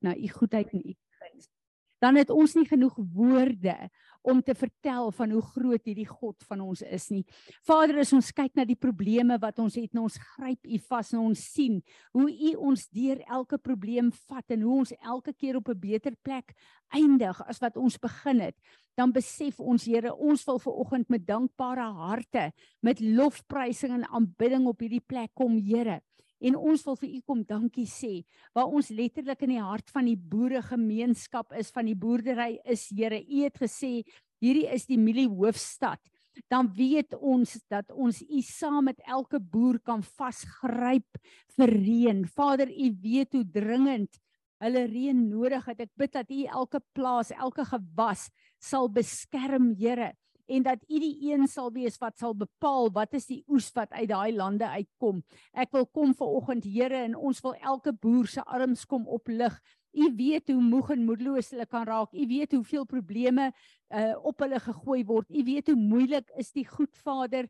na u goedheid en u guns. Dan het ons nie genoeg woorde om te vertel van hoe groot hierdie God van ons is nie. Vader, as ons kyk na die probleme wat ons het, ons gryp U vas en ons sien hoe U ons deur elke probleem vat en hoe ons elke keer op 'n beter plek eindig as wat ons begin het. Dan besef ons, Here, ons wil ver oggend met dankbare harte, met lofprysing en aanbidding op hierdie plek kom, Here. En ons wil vir u kom dankie sê waar ons letterlik in die hart van die boeregemeenskap is van die boerdery is Here u het gesê hierdie is die mielie hoofstad. Dan weet ons dat ons u saam met elke boer kan vasgryp vir reën. Vader u weet hoe dringend hulle reën nodig het. Ek bid dat u elke plaas elke gewas sal beskerm Here en dat U die een sal wees wat sal bepaal wat is die oes wat uit daai lande uitkom. Ek wil kom ver oggend Here en ons wil elke boer se arms kom oplig. U weet hoe moeg en moedeloos hulle kan raak. U weet hoeveel probleme uh op hulle gegooi word. U weet hoe moeilik is die goed Vader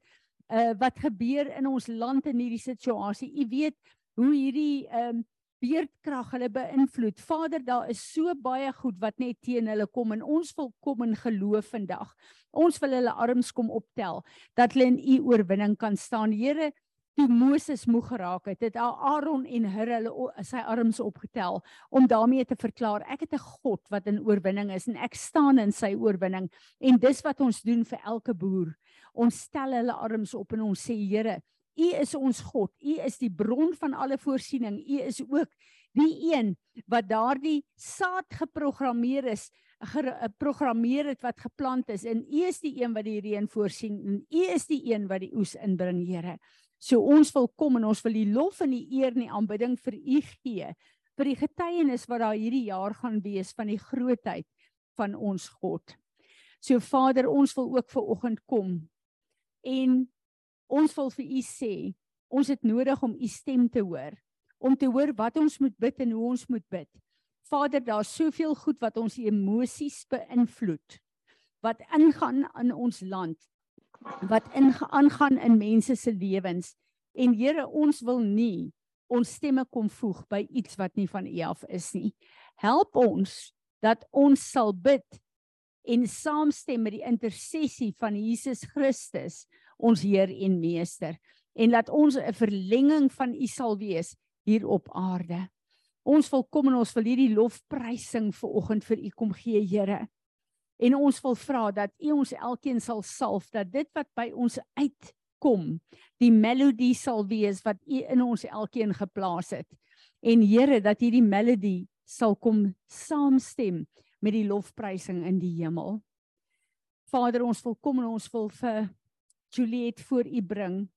uh wat gebeur in ons land in hierdie situasie. U weet hoe hierdie ehm um, beerdkrag hulle beïnvloed. Vader, daar is so baie goed wat net teen hulle kom en ons wil kom in geloof vandag. Ons wil hulle arms kom optel dat hulle in u oorwinning kan staan. Here, toe Moses moeg geraak het, het Aaron en Hur hulle sy arms opgetel om daarmee te verklaar ek het 'n God wat in oorwinning is en ek staan in sy oorwinning. En dis wat ons doen vir elke boer. Ons stel hulle arms op en ons sê Here, U is ons God. U is die bron van alle voorsiening. U is ook die een wat daardie saad geprogrammeer is, geprogrammeer het wat geplant is en U is die een wat die reën voorsien en U is die een wat die oes inbring, Here. So ons wil kom en ons wil die lof en die eer en die aanbidding vir U gee vir die getuienis wat daar hierdie jaar gaan wees van die grootheid van ons God. So Vader, ons wil ook ver oggend kom en Ons wil vir u sê, ons het nodig om u stem te hoor, om te hoor wat ons moet bid en hoe ons moet bid. Vader, daar's soveel goed wat ons emosies beïnvloed. Wat ingaan in ons land, wat ingaan in mense se lewens. En Here, ons wil nie ons stemme kom voeg by iets wat nie van U af is nie. Help ons dat ons sal bid en saamstem met die intersessie van Jesus Christus ons Heer en Meester en laat ons 'n verlenging van U sal wees hier op aarde. Ons wil kom en ons wil hierdie lofprysing vir oggend vir U kom gee, Here. En ons wil vra dat U ons elkeen sal salf dat dit wat by ons uitkom, die melodie sal wees wat U in ons elkeen geplaas het. En Here, dat hierdie melodie sal kom saamstem met die lofprysing in die hemel. Vader, ons wil kom en ons wil vir Juliet voor u bring.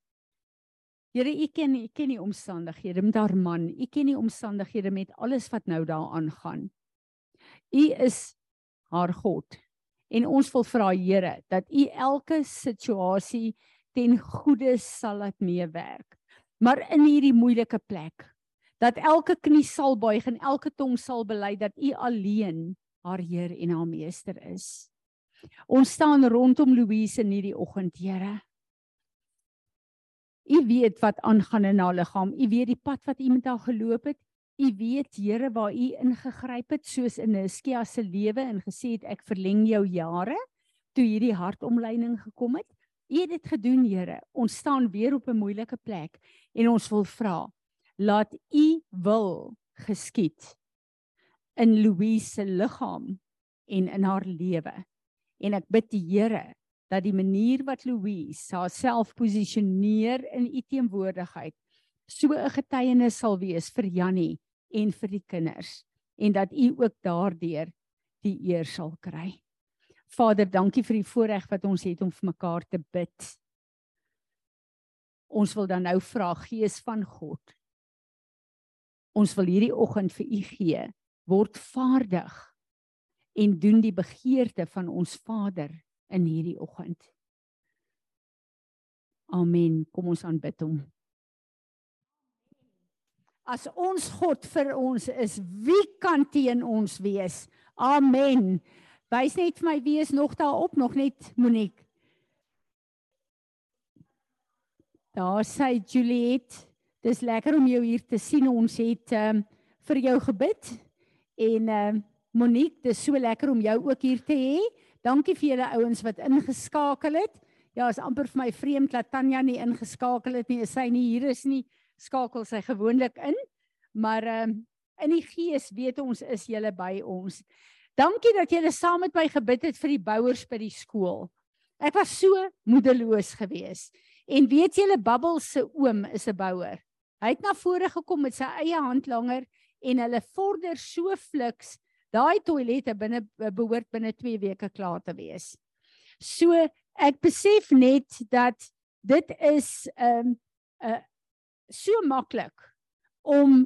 Here, u ken u ken die omstandighede met haar man. U ken die omstandighede met alles wat nou daar aangaan. U is haar God. En ons wil vra Here dat u elke situasie ten goeie sal laat meewerk. Maar in hierdie moeilike plek dat elke knie sal buig en elke tong sal bely dat u alleen haar Heer en haar meester is. Ons staan rondom Louise in hierdie oggend, Here. U weet wat aangaan in haar liggaam. U weet die pad wat u met haar geloop het. U weet, Here, waar u ingegryp het soos in Hiskia se lewe en gesê het ek verleng jou jare toe hierdie hartomleiding gekom het. U het dit gedoen, Here. Ons staan weer op 'n moeilike plek en ons wil vra, laat u wil geskied in Louise se liggaam en in haar lewe en ek bid die Here dat die manier wat Louise haarself posisioneer in u teenwoordigheid so 'n getuienis sal wees vir Jannie en vir die kinders en dat u ook daardeur die eer sal kry. Vader, dankie vir die voorreg wat ons het om vir mekaar te bid. Ons wil dan nou vra Gees van God. Ons wil hierdie oggend vir u gee word vaardig en doen die begeerte van ons Vader in hierdie oggend. Amen. Kom ons aanbid hom. As ons God vir ons is, wie kan teen ons wees? Amen. Wys net vir my wie is nog daarop, nog net Monique. Daar sê Juliet, dis lekker om jou hier te sien. Ons het um, vir jou gebid En uh Monique, dis so lekker om jou ook hier te hê. Dankie vir julle ouens wat ingeskakel het. Ja, is amper vir my vreemd dat Tanya nie ingeskakel het nie. Sy nie hier is nie. Skakel sy gewoonlik in. Maar ehm uh, in die gees weet ons is julle by ons. Dankie dat julle saam met my gebid het vir die bouers by die skool. Ek was so moedeloos geweest. En weet julle Bubbles se oom is 'n bouer. Hy het na vore gekom met sy eie handlanger en hulle vorder so fliks daai toilette binne behoort binne 2 weke klaar te wees. So ek besef net dat dit is 'n um, uh, so maklik om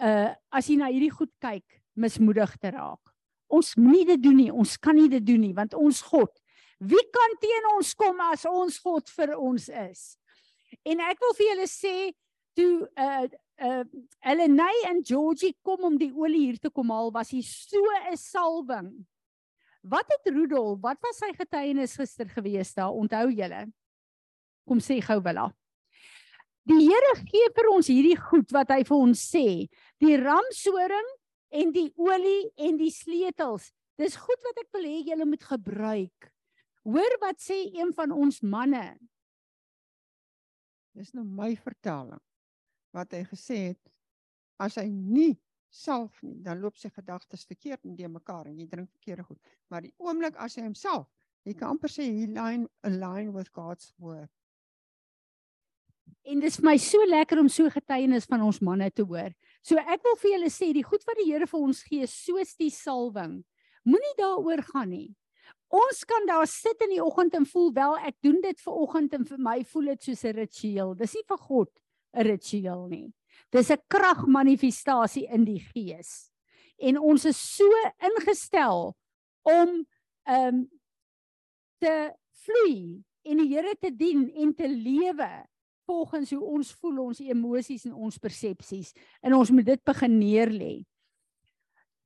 uh as jy na hierdie goed kyk mismoedig te raak. Ons moenie dit doen nie. Ons kan nie dit doen nie want ons God, wie kan teen ons kom as ons God vir ons is? En ek wil vir julle sê toe uh uh Elena en Georgie kom om die olie hier te kom haal, was hier so 'n salwing. Wat het Rudolf, wat was sy getuienis gister gewees daar? Onthou julle? Kom sê gou Willa. Die Here gee vir ons hierdie goed wat hy vir ons sê. Die ramsoring en die olie en die sleutels. Dis goed wat ek wil hê julle moet gebruik. Hoor wat sê een van ons manne. Dis nou my vertaling wat hy gesê het as hy nie self nie, dan loop sy gedagtes verkeerd in die mekaar en jy drink verkeerde goed. Maar die oomblik as hy homself, jy kan amper sê he line align with God's word. En dit is my so lekker om so getuienis van ons manne te hoor. So ek wil vir julle sê die goed wat die Here vir ons gee, soos die salwing, moenie daaroor gaan nie. Ons kan daar sit in die oggend en voel wel ek doen dit vir oggend en vir my voel dit soos 'n ritueel. Dis nie vir God 'n ritueel nie. Dis 'n kragmanifestasie in die gees. En ons is so ingestel om ehm um, te vloei en die Here te dien en te lewe volgens hoe ons voel, ons emosies en ons persepsies en ons moet dit begin neerlê.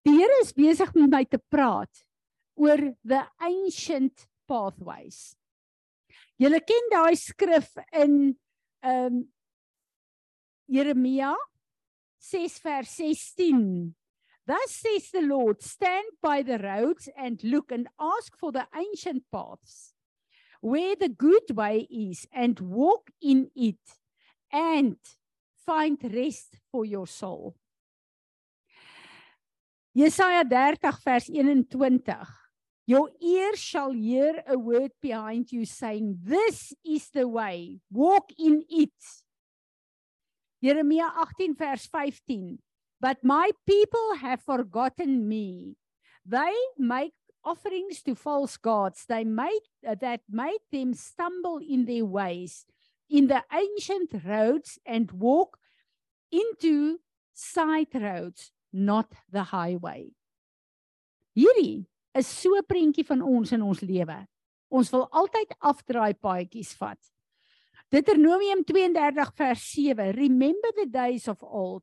Die Here is besig met my te praat oor the ancient pathways. Julle ken daai skrif in ehm um, Jeremia 6 vers 16. Thus says the Lord, stand by the roads and look and ask for the ancient paths where the good way is and walk in it and find rest for your soul. Jesaja 30 vers 21. Your ear shall hear a word behind you saying, This is the way, walk in it. Jeremia 18 vers 15. But my people have forgotten me. They make offerings to false gods. They made uh, that made them stumble in their ways in the ancient roads and walk into side roads, not the highway. Hierdie is so 'n prentjie van ons in ons lewe. Ons wil altyd afdraai paadjies vat. Deuteronomium 32 vers 7 Remember the days of old.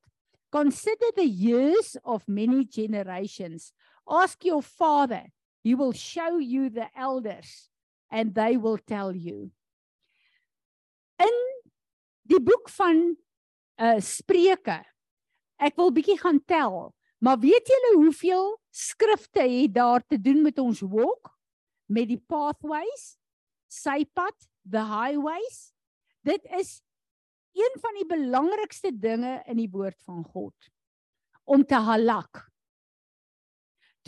Consider the years of many generations. Ask your father. He will show you the elders and they will tell you. In die boek van uh Spreuke ek wil bietjie gaan tel maar weet julle hoeveel skrifte het daar te doen met ons walk? Met die pathways sy pad the highways Dit is een van die belangrikste dinge in die woord van God om te halak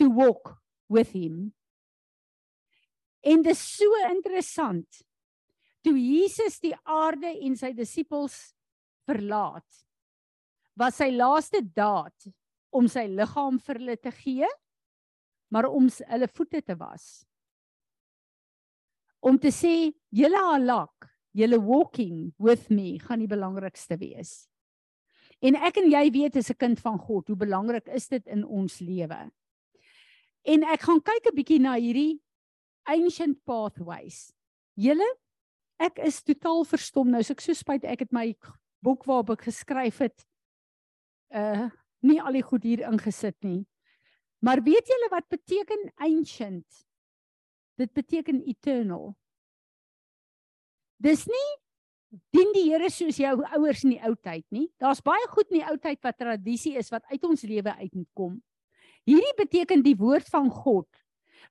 to walk with him. En dit is so interessant. Toe Jesus die aarde en sy disippels verlaat, was sy laaste daad om sy liggaam vir hulle te gee, maar om hulle voete te was. Om te sê, julle halak julle walking with me gaan die belangrikste wees. En ek en jy weet as 'n kind van God hoe belangrik is dit in ons lewe. En ek gaan kyk 'n bietjie na hierdie ancient pathways. Julle ek is totaal verstom nou. So ek so spyt ek het my boek waarop ek geskryf het uh nie al die goed hier ingesit nie. Maar weet julle wat beteken ancient? Dit beteken eternal. Dis nie dien die Here soos jou ouers in die ou tyd nie. Daar's baie goed in die ou tyd wat tradisie is wat uit ons lewe uitkom. Hierdie beteken die woord van God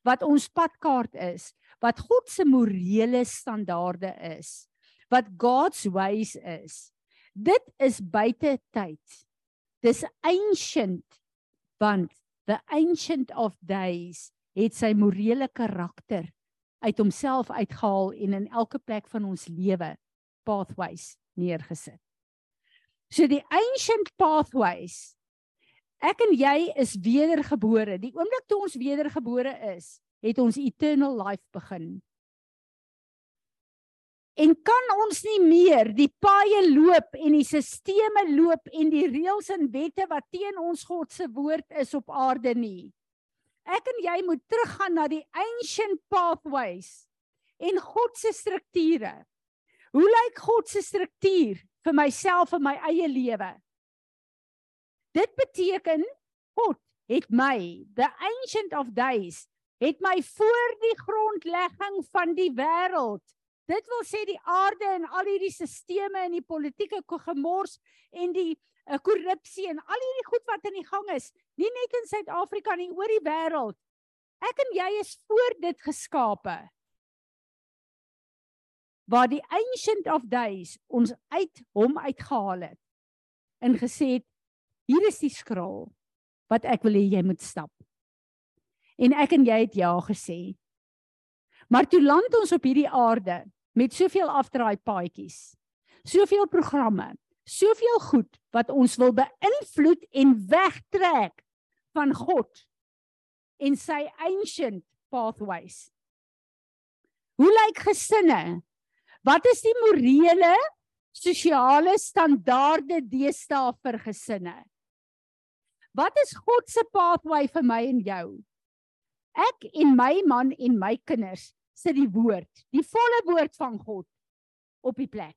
wat ons padkaart is, wat God se morele standaarde is, wat God's ways is. Dit is buite tyd. Dis ancient want the ancient of days het sy morele karakter uit homself uitgehaal en in elke plek van ons lewe pathways neergesit. So die ancient pathways Ek en jy is wedergebore. Die oomblik toe ons wedergebore is, het ons eternal life begin. En kan ons nie meer die paaie loop en die sisteme loop en die reëls en wette wat teen ons God se woord is op aarde nie. Ek en jy moet teruggaan na die ancient pathways en God se strukture. Hoe lyk God se struktuur vir myself en my eie lewe? Dit beteken God het my, the ancient of days, het my voor die grondlegging van die wêreld. Dit wil sê die aarde en al hierdie stelsels en die politieke gemors en die uh, korrupsie en al hierdie goed wat in die gang is, nie net in Suid-Afrika nie, oor die wêreld. Ek en jy is voor dit geskape. Waar die ancient of days ons uit hom uitgehaal het en gesê het hier is die skraal wat ek wil hê jy moet stap. En ek en jy het ja gesê. Maar toe land ons op hierdie aarde met soveel afdraai paadjies, soveel programme, soveel goed wat ons wil beïnvloed en wegtrek van God en sy ancient pathways. Hoe lyk gesinne? Wat is die morele, sosiale standaarde deesdae vir gesinne? Wat is God se pathway vir my en jou? Ek en my man en my kinders sit die woord, die volle woord van God op die plek.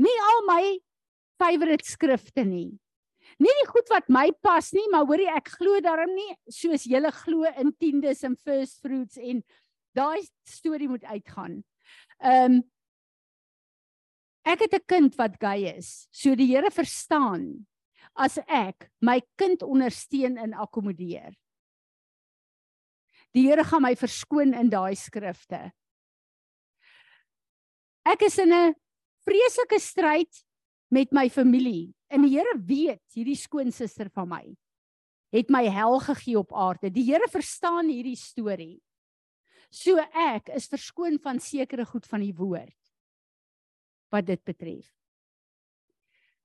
Nie al my favourite skrifte nie. Nie die goed wat my pas nie, maar hoorie ek glo daarom nie soos julle glo in tiendes en first fruits en daai storie moet uitgaan. Ehm um, Ek het 'n kind wat gay is. So die Here verstaan as ek my kind ondersteun en akkommodeer. Die Here gaan my verskoon in daai skrifte. Ek is in 'n vreeslike stryd met my familie. En die Here weet hierdie skoonsister van my het my hel gegee op aarde. Die Here verstaan hierdie storie. So ek is verskoon van sekere goed van die woord wat dit betref.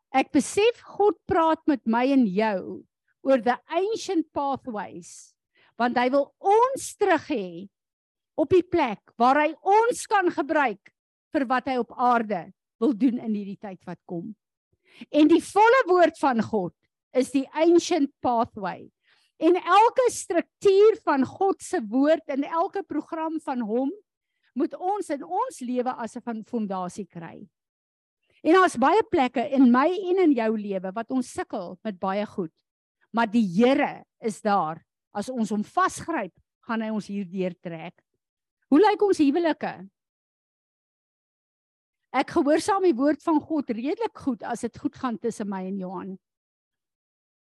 Ek besef God praat met my en jou oor the ancient pathways want hy wil ons terug hê op die plek waar hy ons kan gebruik vir wat hy op aarde wil doen in hierdie tyd wat kom. En die volle woord van God is die ancient pathway. En elke struktuur van God se woord in elke program van hom moet ons in ons lewe as 'n fondasie kry. En daar's baie plekke in my en in jou lewe wat ons sukkel met baie goed. Maar die Here is daar. As ons hom vasgryp, gaan hy ons hierdeur trek. Hoe lyk ons huwelike? Ek gehoorsaam die woord van God redelik goed as dit goed gaan tussen my en Johan.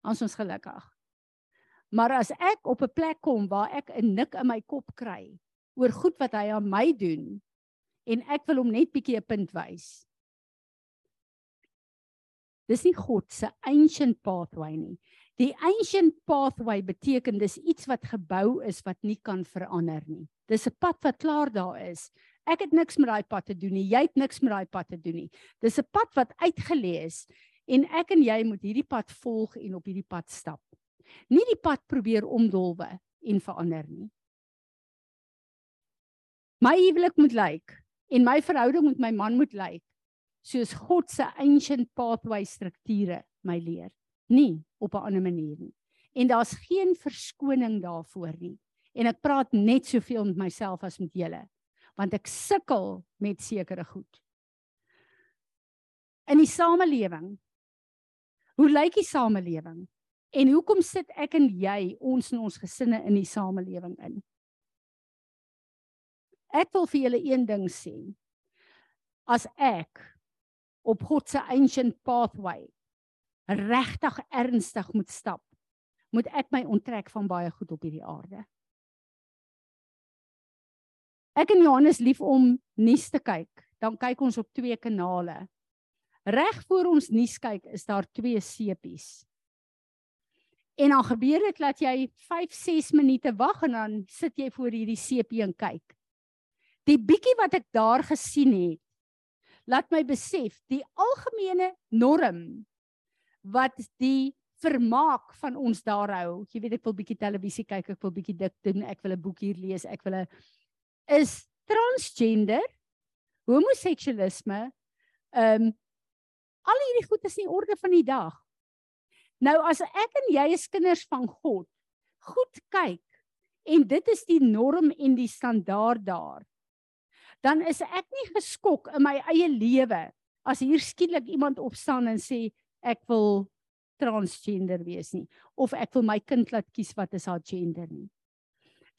Ons is gelukkig. Maar as ek op 'n plek kom waar ek 'n nik in my kop kry oor goed wat hy aan my doen en ek wil hom net bietjie 'n punt wys, Dis nie God se ancient pathway nie. Die ancient pathway beteken dis iets wat gebou is wat nie kan verander nie. Dis 'n pad wat klaar daar is. Ek het niks met daai pad te doen nie. Jy het niks met daai pad te doen nie. Dis 'n pad wat uitgelê is en ek en jy moet hierdie pad volg en op hierdie pad stap. Nie die pad probeer omdolwe en verander nie. My huwelik moet lyk en my verhouding met my man moet lyk soos God se ancient pathway strukture my leer, nie op 'n ander manier nie. En daar's geen verskoning daarvoor nie. En ek praat net soveel met myself as met julle, want ek sukkel met sekere goed. In die samelewing. Hoe lyk die samelewing? En hoekom sit ek en jy ons en ons gesinne in die samelewing in? Ek wil vir julle een ding sê. As ek op God se ancient pathway regtig ernstig moet stap moet ek my onttrek van baie goed op hierdie aarde. Ek en Johannes lief om nuus te kyk. Dan kyk ons op twee kanale. Reg voor ons nuus kyk is daar twee sepies. En dan gebeur dit dat jy 5, 6 minute wag en dan sit jy voor hierdie sepie en kyk. Die bietjie wat ek daar gesien het, laat my besef die algemene norm wat die vermaak van ons daar hou. Jy weet ek wil bietjie televisie kyk, ek wil bietjie dik doen, ek wil 'n boek hier lees, ek wil 'n is transgender, homoseksualisme, ehm um, al hierdie goed is nie orde van die dag. Nou as ek en jy is kinders van God, goed kyk en dit is die norm en die standaard daar. Dan is ek nie geskok in my eie lewe as hier skielik iemand opstaan en sê ek wil transgender wees nie of ek wil my kind laat kies wat is haar gender nie.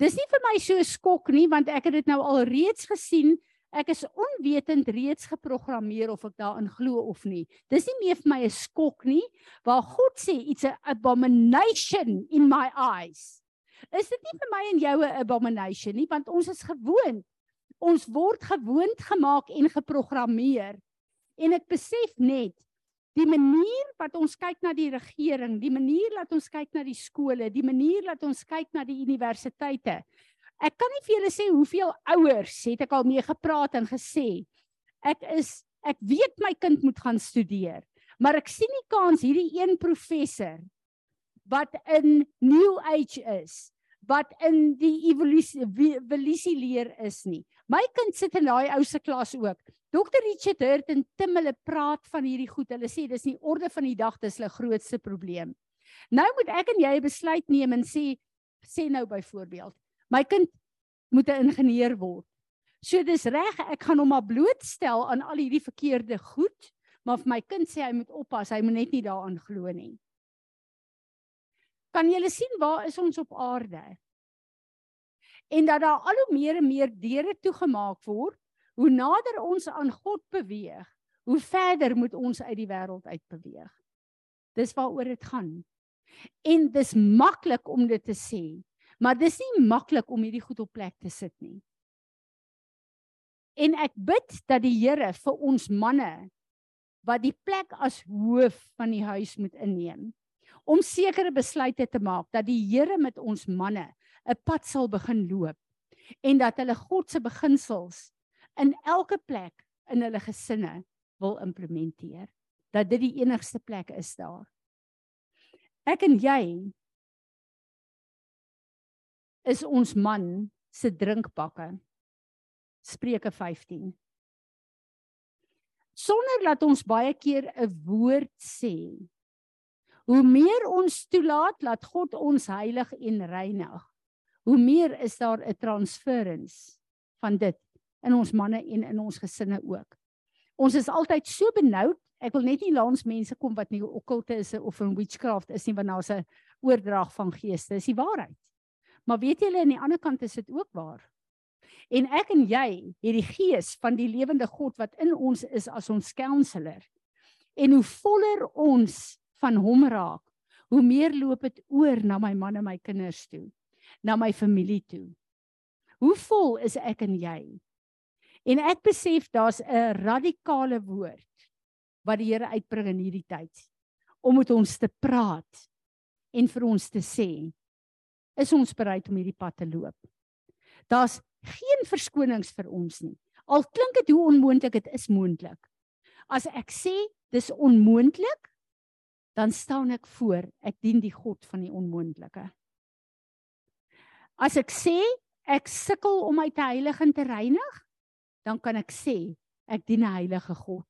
Dis nie vir my so skok nie want ek het dit nou al reeds gesien. Ek is onwetend reeds geprogrammeer of ek daarin glo of nie. Dis nie meer vir my 'n skok nie waar God sê it's a abomination in my eyes. Is dit nie vir my en jou 'n abomination nie want ons is gewoond. Ons word gewoond gemaak en geprogrammeer. En ek besef net Die manier wat ons kyk na die regering, die manier wat ons kyk na die skole, die manier wat ons kyk na die universiteite. Ek kan nie vir julle sê hoeveel ouers het ek al mee gepraat en gesê ek is ek weet my kind moet gaan studeer, maar ek sien nie kans hierdie een professor wat in new age is wat in die evolusie evolusie leer is nie. My kind sit in daai ou se klas ook. Dr Richard Hurt en Tim hulle praat van hierdie goed. Hulle sê dis nie orde van die dag dis hulle grootste probleem. Nou moet ek en jy 'n besluit neem en sê sê nou byvoorbeeld, my kind moet 'n ingenieur word. So dis reg, ek gaan hom maar blootstel aan al hierdie verkeerde goed, maar vir my kind sê hy moet oppas, hy moet net nie daaraan glo nie. Kan julle sien waar is ons op aarde? En dat daar al hoe meer en meer deure toegemaak word, hoe nader ons aan God beweeg, hoe verder moet ons uit die wêreld uit beweeg. Dis waaroor dit gaan. En dis maklik om dit te sê, maar dis nie maklik om hierdie goed op plek te sit nie. En ek bid dat die Here vir ons manne wat die plek as hoof van die huis moet inneem om sekere besluite te maak dat die Here met ons manne 'n pad sal begin loop en dat hulle God se beginsels in elke plek in hulle gesinne wil implementeer. Dat dit die enigste plek is daar. Ek en jy is ons man se drinkbakke. Spreuke 15. Sonder dat ons baie keer 'n woord sê Hoe meer ons toelaat dat God ons heilig en reinig, hoe meer is daar 'n transference van dit in ons manne en in ons gesinne ook. Ons is altyd so benoud. Ek wil net nie langs mense kom wat nie okkulte is of in witchcraft is nie want daar's 'n oordrag van geeste. Dis die waarheid. Maar weet julle aan die ander kant is dit ook waar. En ek en jy het die gees van die lewende God wat in ons is as ons counselor. En hoe voller ons van hom raak, hoe meer loop dit oor na my man en my kinders toe, na my familie toe. Hoe vol is ek en jy? En ek besef daar's 'n radikale woord wat die Here uitbring in hierdie tyd om met ons te praat en vir ons te sê is ons bereid om hierdie pad te loop. Daar's geen verskonings vir ons nie. Al klink dit hoe onmoontlik dit is moontlik. As ek sê dis onmoontlik, dan staan ek voor, ek dien die God van die onmoontlike. As ek sê ek sukkel om my te heilig en te reinig, dan kan ek sê ek dien 'n heilige God.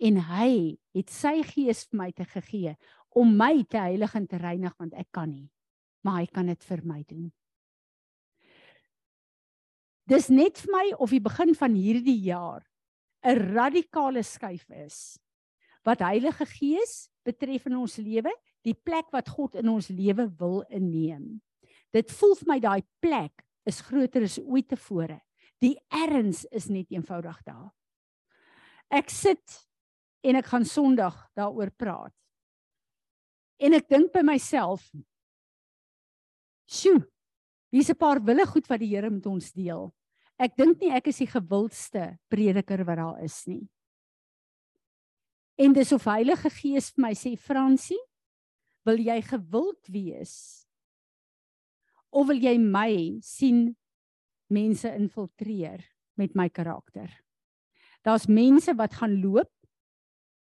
En hy het sy gees vir my te gegee om my te heilig en te reinig want ek kan nie, maar hy kan dit vir my doen. Dis net vir my of die begin van hierdie jaar 'n radikale skuif is wat Heilige Gees betref in ons lewe, die plek wat God in ons lewe wil inneem. Dit voel vir my daai plek is groter as ooit tevore. Die erns is net eenvoudig daar. Ek sit en ek gaan Sondag daaroor praat. En ek dink by myself, Sjoe. Hier's 'n paar wille goed wat die Here met ons deel. Ek dink nie ek is die gewildste prediker wat daar is nie. En dis of Heilige Gees vir my sê Fransie, wil jy gewild wees? Of wil jy my sien mense infiltreer met my karakter? Daar's mense wat gaan loop.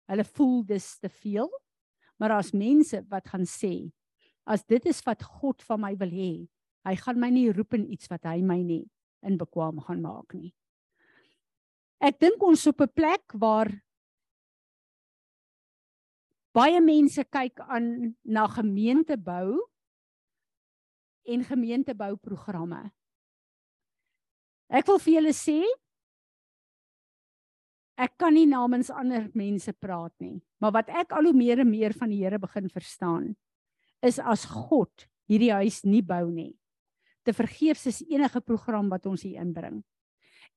Hulle voel dis te veel. Maar daar's mense wat gaan sê as dit is wat God van my wil hê, hy gaan my nie roep in iets wat hy my nie in bekwam gaan maak nie. Ek dink ons op 'n plek waar baie mense kyk aan na gemeentebou en gemeentebouprogramme. Ek wil vir julle sê ek kan nie namens ander mense praat nie, maar wat ek al hoe meer en meer van die Here begin verstaan is as God hierdie huis nie bou nie, te vergeefs is enige program wat ons hier inbring.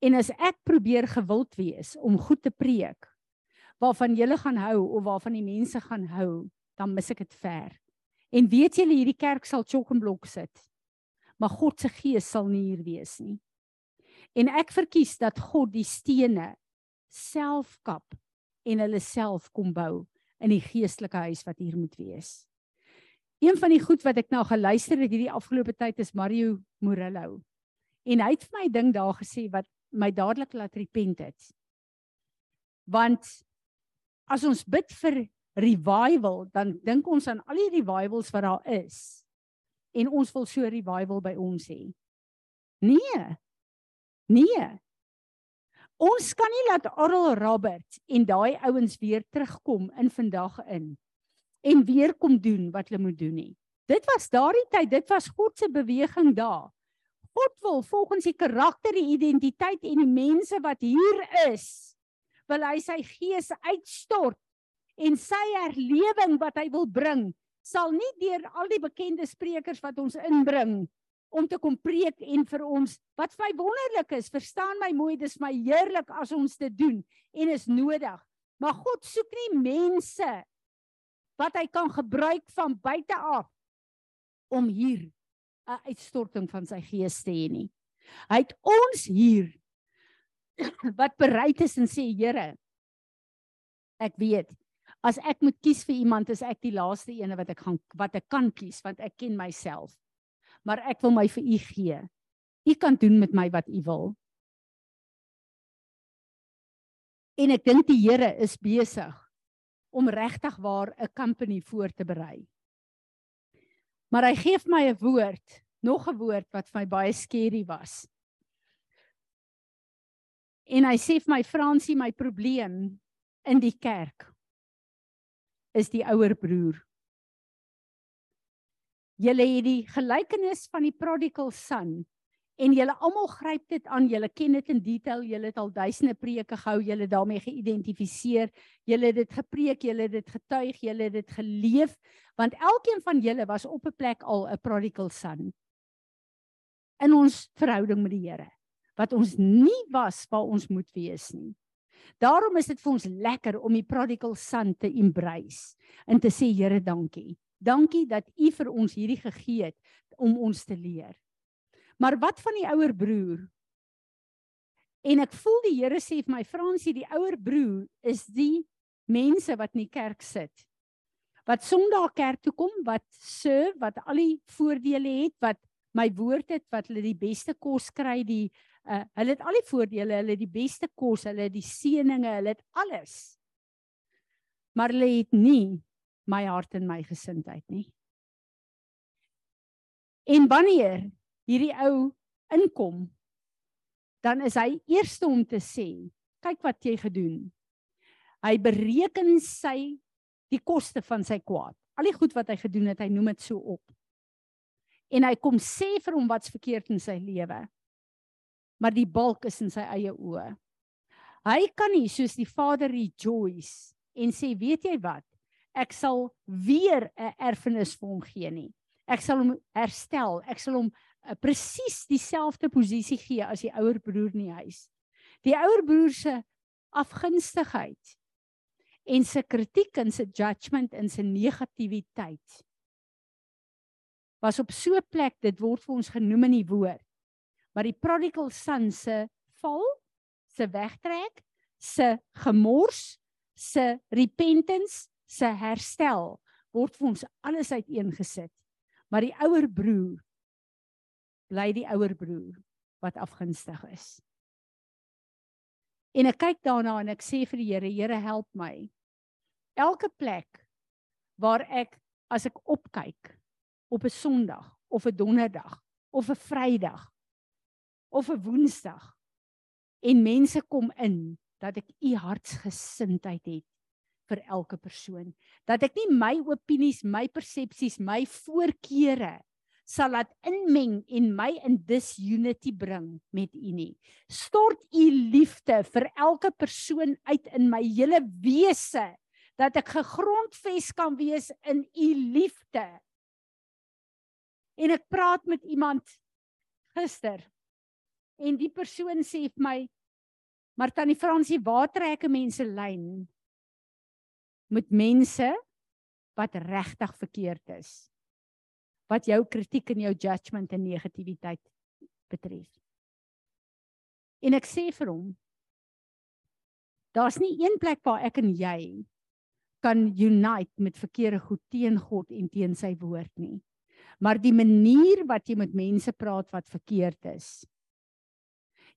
En as ek probeer gewild wees om goed te preek waarvan jy gaan hou of waarvan die mense gaan hou, dan mis ek dit ver. En weet julle hierdie kerk sal chok en blok sit. Maar God se gees sal nie hier wees nie. En ek verkies dat God die stene self kap en hulle self kom bou in die geestelike huis wat hier moet wees. Een van die goed wat ek nou geluister het hierdie afgelope tyd is Mario Morello. En hy het vir my ding daar gesê wat my dadelik laat repent het. Want as ons bid vir revival, dan dink ons aan al die revivals wat daar is. En ons wil so revival by ons hê. Nee. Nee. Ons kan nie laat Oral Roberts en daai ouens weer terugkom in vandag in en weer kom doen wat hulle moet doen nie. Dit was daardie tyd, dit was God se beweging daar. God wil volgens die karakter, die identiteit en die mense wat hier is, wil hy sy gees uitstort en sy herlewing wat hy wil bring sal nie deur al die bekende sprekers wat ons inbring om te kom preek en vir ons wat vir my wonderlik is verstaan my mooi dis my heerlik as ons dit doen en is nodig. Maar God soek nie mense wat hy kan gebruik van buite af om hier 'n uitstorting van sy gees te hê nie. Hy het ons hier wat bereid is en sê Here ek weet as ek moet kies vir iemand is ek die laaste ene wat ek gaan wat ek kan kies want ek ken myself. Maar ek wil my vir u gee. U kan doen met my wat u wil. En ek dink die Here is besig om regtig waar 'n company voor te berei. Maar hy gee vir my 'n woord nog 'n woord wat vir my baie skerry was. En hy sê vir my Fransie, my probleem in die kerk is die ouer broer. Julle het die gelykenis van die prodigal son en julle almal gryp dit aan, julle ken dit in detail, julle het al duisende preke gehou, julle daarmee geïdentifiseer, julle het dit gepreek, julle het dit getuig, julle het dit geleef, want elkeen van julle was op 'n plek al 'n prodigal son in ons verhouding met die Here wat ons nie was waar ons moet wees nie. Daarom is dit vir ons lekker om die prodigal son te embrace en te sê Here dankie. Dankie dat U vir ons hierdie gegee het om ons te leer. Maar wat van die ouer broer? En ek voel die Here sê vir my Fransie, die ouer broer is die mense wat in die kerk sit. Wat Sondag kerk toe kom, wat serve, wat al die voordele het, wat my woord het, wat hulle die beste kos kry, die Uh, hulle het al die voordele, hulle het die beste kos, hulle het die seëninge, hulle het alles. Maar hulle het nie my hart en my gesindheid nie. En wanneer hierdie ou inkom, dan is hy eerste om te sê, kyk wat jy gedoen. Hy bereken sy die koste van sy kwaad. Al die goed wat hy gedoen het, hy noem dit so op. En hy kom sê vir hom wat's verkeerd in sy lewe maar die balk is in sy eie oë. Hy kan nie soos die Vader rejoice en sê weet jy wat? Ek sal weer 'n erfenis vir hom gee nie. Ek sal hom herstel. Ek sal hom uh, presies dieselfde posisie gee as die ouer broer in die huis. Die ouer broer se afgunstigheid en sy kritiek en sy judgement en sy negativiteit was op so 'n plek dit word vir ons genoem in die woord. Maar die prodigal son se val, se wegtrek, se gemors, se repentance, se herstel word vir ons alles uiteengesit. Maar die ouer broer bly die ouer broer wat afgunstig is. En ek kyk daarna en ek sê vir die Here, Here help my. Elke plek waar ek as ek opkyk op 'n Sondag of 'n Donderdag of 'n Vrydag of 'n Woensdag en mense kom in dat ek u hartsgesindheid het vir elke persoon dat ek nie my opinies, my persepsies, my voorkeure sal laat inmeng en my in disunity bring met u nie. Stort u liefde vir elke persoon uit in my hele wese dat ek gegrondves kan wees in u liefde. En ek praat met iemand gister en die persoon sê vir my maar tannie Fransie, waar trek mense lyn met mense wat regtig verkeerd is? Wat jou kritiek en jou judgement en negativiteit betref. En ek sê vir hom daar's nie een plek waar ek en jy kan unite met verkeerde goed teen God en teen sy woord nie. Maar die manier wat jy met mense praat wat verkeerd is.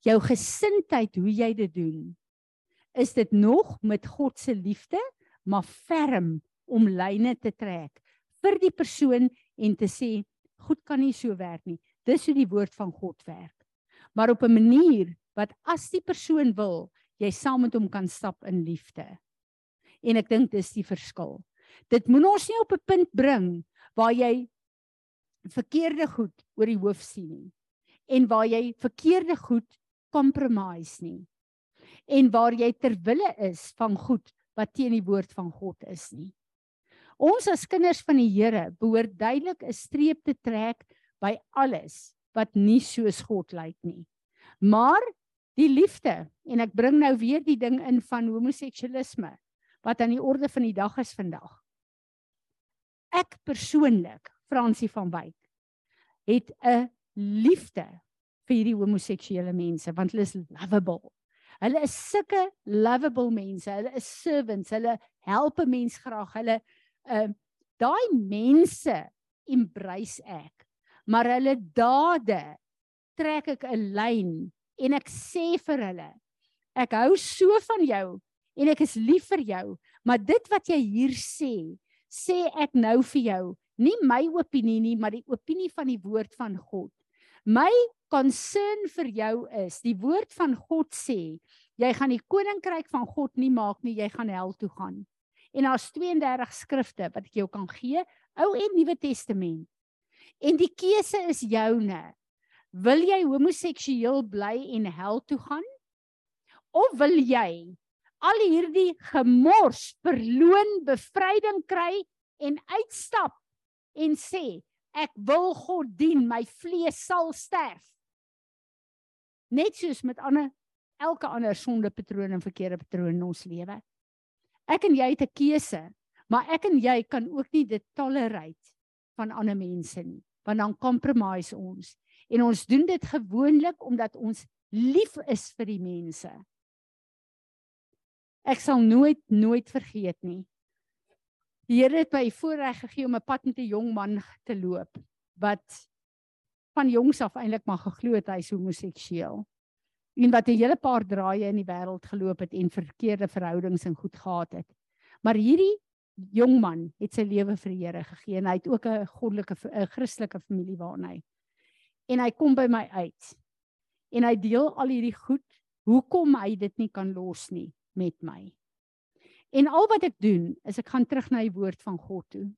Jou gesindheid hoe jy dit doen. Is dit nog met God se liefde, maar ferm om lyne te trek vir die persoon en te sê goed kan nie so werk nie. Dis hoe die woord van God werk. Maar op 'n manier wat as die persoon wil, jy saam met hom kan stap in liefde en ek dink dis die verskil. Dit moet ons nie op 'n punt bring waar jy verkeerde goed oor die hoof sien nie en waar jy verkeerde goed compromise nie en waar jy ter wille is van goed wat teen die woord van God is nie. Ons as kinders van die Here behoort duidelik 'n streep te trek by alles wat nie soos God lyk nie. Maar die liefde en ek bring nou weer die ding in van homoseksualisme wat aan die orde van die dag is vandag. Ek persoonlik, Fransie van Wyk, het 'n liefde vir hierdie homoseksuele mense want hulle is lovable. Hulle is sulke lovable mense. Hulle is servants. Hulle help 'n mens graag. Hulle ehm uh, daai mense embrace ek. Maar hulle dade trek ek 'n lyn en ek sê vir hulle ek hou so van jou en ek is lief vir jou, maar dit wat jy hier sê, sê ek nou vir jou, nie my opinie nie, maar die opinie van die woord van God. My concern vir jou is, die woord van God sê, jy gaan die koninkryk van God nie maak nie, jy gaan hel toe gaan. En daar's 32 skrifte wat ek jou kan gee, Ou en Nuwe Testament. En die keuse is joune. Wil jy homoseksueel bly en hel toe gaan? Of wil jy al hierdie gemors verloon bevryding kry en uitstap en sê ek wil God dien my vlees sal sterf net soos met ander elke ander sondepatroon en verkeerde patroon in ons lewe. Ek en jy het 'n keuse maar ek en jy kan ook nie dit tolerate van ander mense nie want dan compromise ons. En ons doen dit gewoonlik omdat ons lief is vir die mense. Ek sal nooit nooit vergeet nie. Die Here het my voorreg gegee om 'n pad met 'n jong man te loop wat van jongs af eintlik maar geglo het hy is homoseksueel. En wat 'n hele paar draaie in die wêreld geloop het en verkeerde verhoudings en goed gehad het. Maar hierdie jong man het sy lewe vir die Here gegee en hy het ook 'n goddelike 'n Christelike familie waarna hy. En hy kom by my uit. En hy deel al hierdie goed hoekom hy dit nie kan los nie met my. En al wat ek doen is ek gaan terug na die woord van God toe.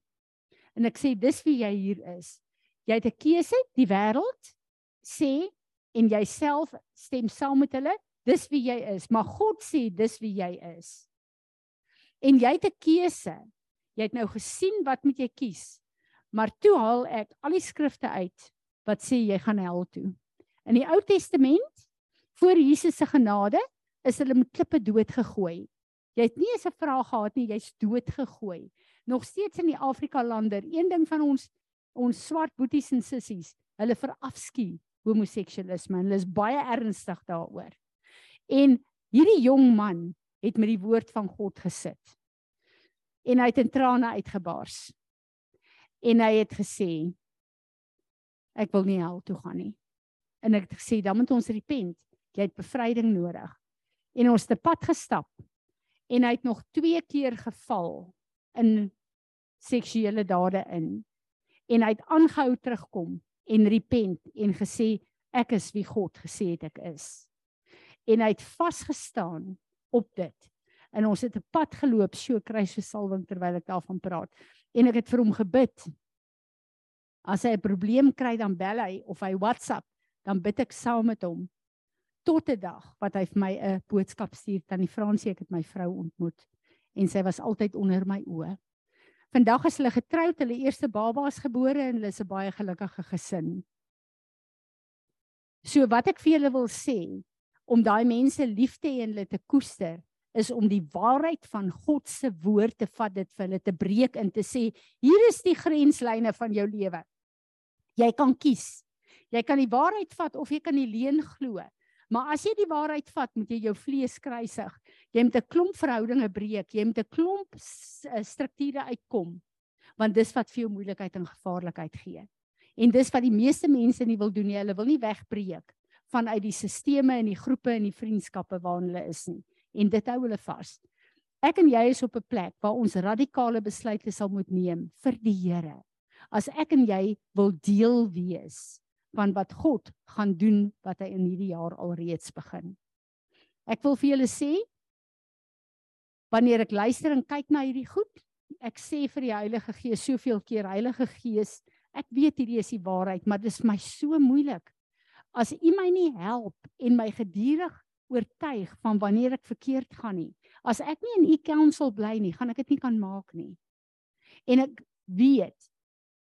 En ek sê dis wie jy hier is. Jy het 'n keuse, die wêreld sê en jouself stem saam met hulle, dis wie jy is, maar God sê dis wie jy is. En jy het 'n keuse. Jy het nou gesien wat moet jy kies? Maar toe haal ek al die skrifte uit wat sê jy gaan hel toe. In die Ou Testament voor Jesus se genade is hulle met klippe dood gegooi. Jy het nie eens 'n vraag gehad nie, jy's dood gegooi. Nog steeds in die Afrika lande, een ding van ons ons swart boeties en sissies, hulle verafskuw homoseksualisme en hulle is baie ernstig daaroor. En hierdie jong man het met die woord van God gesit. En hy het in trane uitgebars. En hy het gesê ek wil nie hel toe gaan nie. En ek het gesê dan moet ons repent. Jy het bevryding nodig. En ons het 'n pad gestap. En hy het nog 2 keer geval in seksuele dade in. En hy het aangehou terugkom en repent en gesê ek is wie God gesê het ek is. En hy het vasgestaan op dit. En ons het 'n pad geloop, so kruisversalwing terwyl ek daarvan praat. En ek het vir hom gebid. As hy 'n probleem kry dan bel hy of hy WhatsApp, dan bid ek saam met hom tot 'n dag wat hy vir my 'n boodskap stuur tannie Fransie ek het my vrou ontmoet en sy was altyd onder my oë. Vandag is hulle getroud, hulle eerste baba is gebore en hulle is 'n baie gelukkige gesin. So wat ek vir julle wil sê, om daai mense lief te hê en hulle te koester is om die waarheid van God se woord te vat dit vir hulle te breek en te sê hier is die grenslyne van jou lewe. Jy kan kies. Jy kan die waarheid vat of jy kan die leuen glo. Maar as jy die waarheid vat, moet jy jou vlees kruisig. Jy moet 'n klomp verhoudinge breek, jy moet 'n klomp eh, strukture uitkom. Want dis wat vir jou moeilikheid en gevaarlikheid gee. En dis wat die meeste mense nie wil doen nie. Hulle wil nie wegbreek vanuit die sisteme en die groepe en die vriendskappe waarin hulle is nie en dit hou hulle vas. Ek en jy is op 'n plek waar ons radikale besluite sal moet neem vir die Here. As ek en jy wil deel wees van wat God gaan doen wat hy in hierdie jaar alreeds begin. Ek wil vir julle sê wanneer ek luister en kyk na hierdie goed, ek sê vir die Heilige Gees soveel keer Heilige Gees, ek weet hierdie is die waarheid, maar dit is my so moeilik as u my nie help en my gedurig oortuig van wanneer ek verkeerd gaan nie. As ek nie in u counsel bly nie, gaan ek dit nie kan maak nie. En ek weet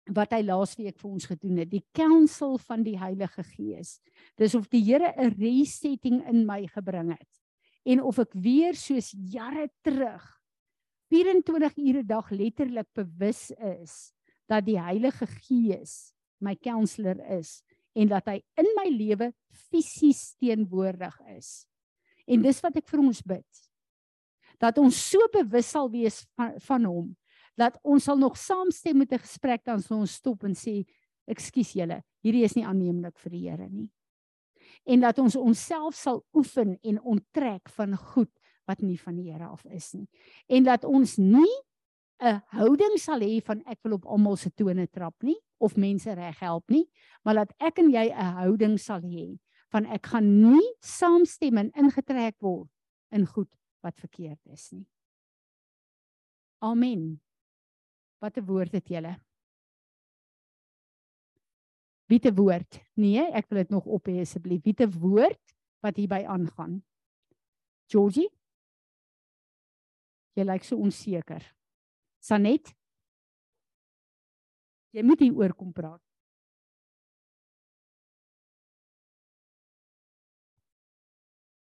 wat hy laasweek vir ons gedoen het, die counsel van die Heilige Gees. Dis of die Here 'n resetting in my gebring het en of ek weer soos jare terug 24 ure dag letterlik bewus is dat die Heilige Gees my counselor is en dat hy in my lewe fisies teenwoordig is. En dis wat ek vir ons bid. Dat ons so bewus sal wees van, van hom dat ons sal nog saamstem met 'n gesprek dan sal ons stop en sê ekskuus julle, hierdie is nie aanneemlik vir die Here nie. En dat ons onsself sal oefen en onttrek van goed wat nie van die Here af is nie. En dat ons nie 'n houding sal hê van ek wil op almal se tone trap nie of mense reg help nie, maar dat ek en jy 'n houding sal hê van ek gaan nie saamstem en ingetrek word in goed wat verkeerd is nie. Amen. Wat 'n woord het julle? Wie te woord? Nee, ek wil dit nog op hê asseblief. Wie te woord wat hierby aangaan? Georgie? Jy lyk so onseker. Sanet? Jy moet hier oor kom praat.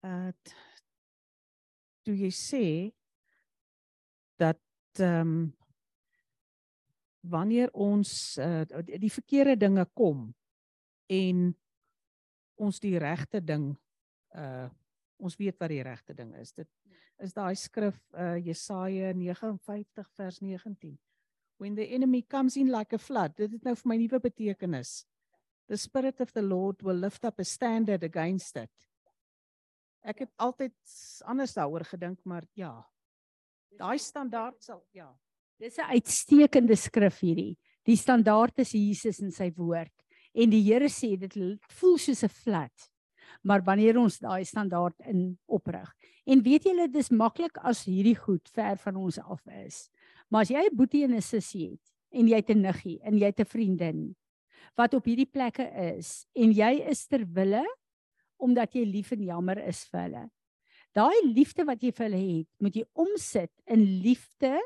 Uh toe jy sê dat ehm um, wanneer ons uh, die verkeerde dinge kom en ons die regte ding uh ons weet wat die regte ding is. Dit is daai skrif uh Jesaja 59 vers 19 when the enemy comes in like a flood dit het nou vir my nuwe betekenis. The spirit of the lord will lift up a standard against it. Ek het altyd anders daaroor gedink maar ja daai standaard sal ja dis 'n uitstekende skrif hierdie. Die standaard is Jesus en sy woord. En die Here sê dit voel soos 'n flood maar wanneer ons daai standaard in oprig. En weet julle dis maklik as hierdie goed ver van ons af is. Maar as jy 'n boetie en 'n sussie het en jy het 'n niggie en jy het 'n vriendin wat op hierdie plekke is en jy is ter wille omdat jy lief en jammer is vir hulle. Daai liefde wat jy vir hulle het, moet jy omsit in liefde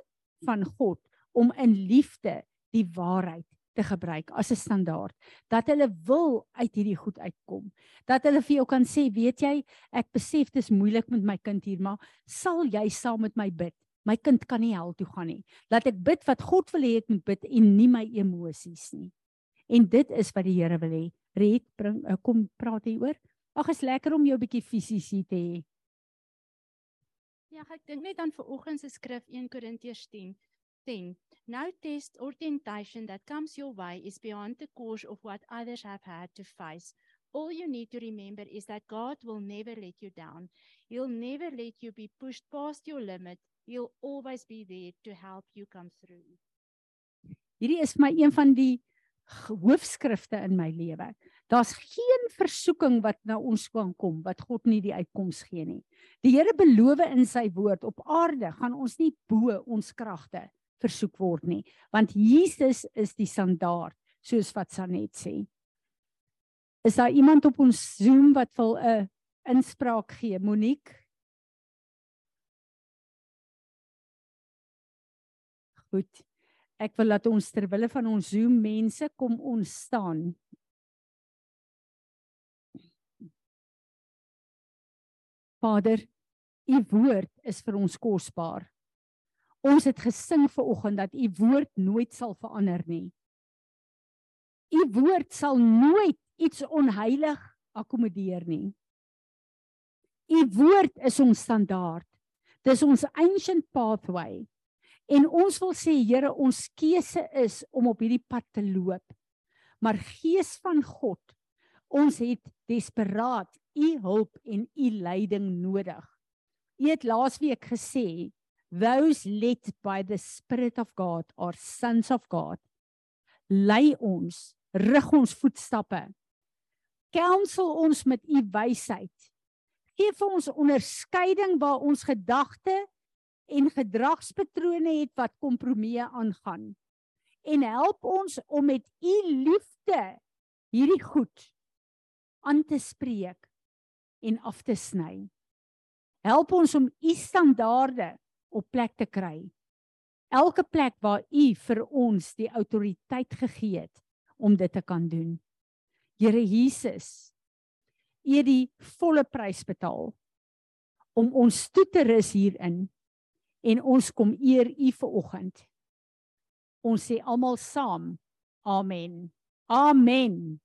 van God om in liefde die waarheid te gebruik as 'n standaard dat hulle wil uit hierdie goed uitkom dat hulle vir jou kan sê weet jy ek besef dit is moeilik met my kind hier maar sal jy saam met my bid my kind kan nie hel toe gaan nie. Laat ek bid wat God wil hê ek moet bid en nie my emosies nie. En dit is wat die Here wil hê. Red, bring uh, kom praat hier oor. Ag, is lekker om jou bietjie fisies hier te hê. Ja, ek dink net aan vanoggend se skrif 1 Korintiërs 10. 10. No test or temptation that comes your way is beyond the course of what others have had to face. All you need to remember is that God will never let you down. He'll never let you be pushed past your limit. He'll always be there to help you come through. Hierdie is vir my een van die hoofskrifte in my lewe. Daar's geen versoeking wat na ons kan kom wat God nie die uitkoms gee nie. Die Here beloof in sy woord op aarde gaan ons nie bo ons kragte versoek word nie, want Jesus is die standaard, soos wat Sanet sê. Is daar iemand op ons Zoom wat wil 'n inspraak gee? Monique? Goed. Ek wil dat ons ter wille van ons Zoom mense kom ons staan. Vader, u woord is vir ons kosbaar. Ons het gesing ver oggend dat u woord nooit sal verander nie. U woord sal nooit iets onheilig akkommodeer nie. U woord is ons standaard. Dis ons ancient pathway. En ons wil sê Here, ons keuse is om op hierdie pad te loop. Maar Gees van God, ons het desperaat u hulp en u leiding nodig. U het laasweek gesê, those led by the spirit of God are sons of God. Lei ons, rig ons voetstappe. Counsel ons met u wysheid. Geef vir ons onderskeiding waar ons gedagte en gedragspatrone het wat kompromieë aangaan. En help ons om met u liefde hierdie goed aan te spreek en af te sny. Help ons om u standaarde op plek te kry. Elke plek waar u vir ons die autoriteit gegee het om dit te kan doen. Here Jesus, u het die volle prys betaal om ons toe te rus hierin en ons kom eer u vir oggend. Ons sê almal saam. Amen. Amen.